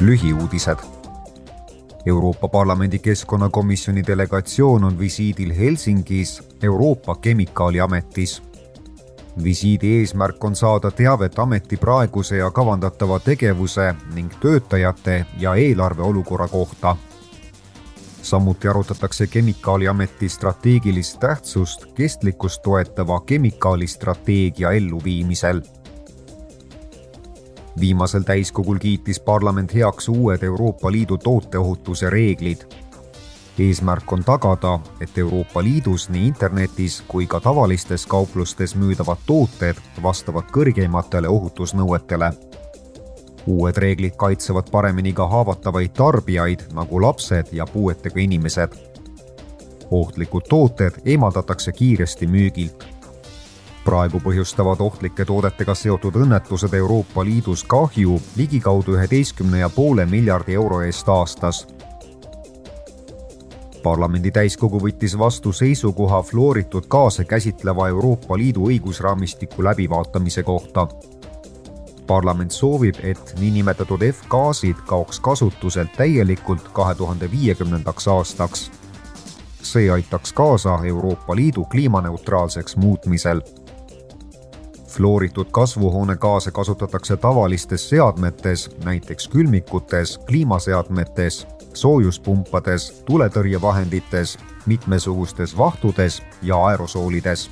lühiuudised. Euroopa Parlamendi keskkonnakomisjoni delegatsioon on visiidil Helsingis Euroopa Kemikaaliametis. visiidi eesmärk on saada teavet ameti praeguse ja kavandatava tegevuse ning töötajate ja eelarve olukorra kohta samuti arutatakse Kemikaaliameti strateegilist tähtsust kestlikkust toetava kemikaalistrateegia elluviimisel. Viimasel täiskogul kiitis parlament heaks uued Euroopa Liidu tooteohutuse reeglid. eesmärk on tagada, et Euroopa Liidus nii internetis kui ka tavalistes kauplustes müüdavad tooted vastavad kõrgeimatele ohutusnõuetele uued reeglid kaitsevad paremini ka haavatavaid tarbijaid nagu lapsed ja puuetega inimesed. ohtlikud tooted eemaldatakse kiiresti müügilt. Praegu põhjustavad ohtlike toodetega seotud õnnetused Euroopa Liidus kahju ligikaudu üheteistkümne ja poole miljardi euro eest aastas parlamendi täiskogu võttis vastu seisukoha fluoritud gaase käsitleva Euroopa Liidu õigusraamistiku läbivaatamise kohta parlament soovib, et niinimetatud F-gaasid kaoks kasutuselt täielikult kahe tuhande viiekümnendaks aastaks. see aitaks kaasa Euroopa Liidu kliimaneutraalseks muutmisel. Fluoritud kasvuhoonegaase kasutatakse tavalistes seadmetes, näiteks külmikutes, kliimaseadmetes, soojuspumpades, tuletõrjevahendites, mitmesugustes vahtudes ja aerosoolides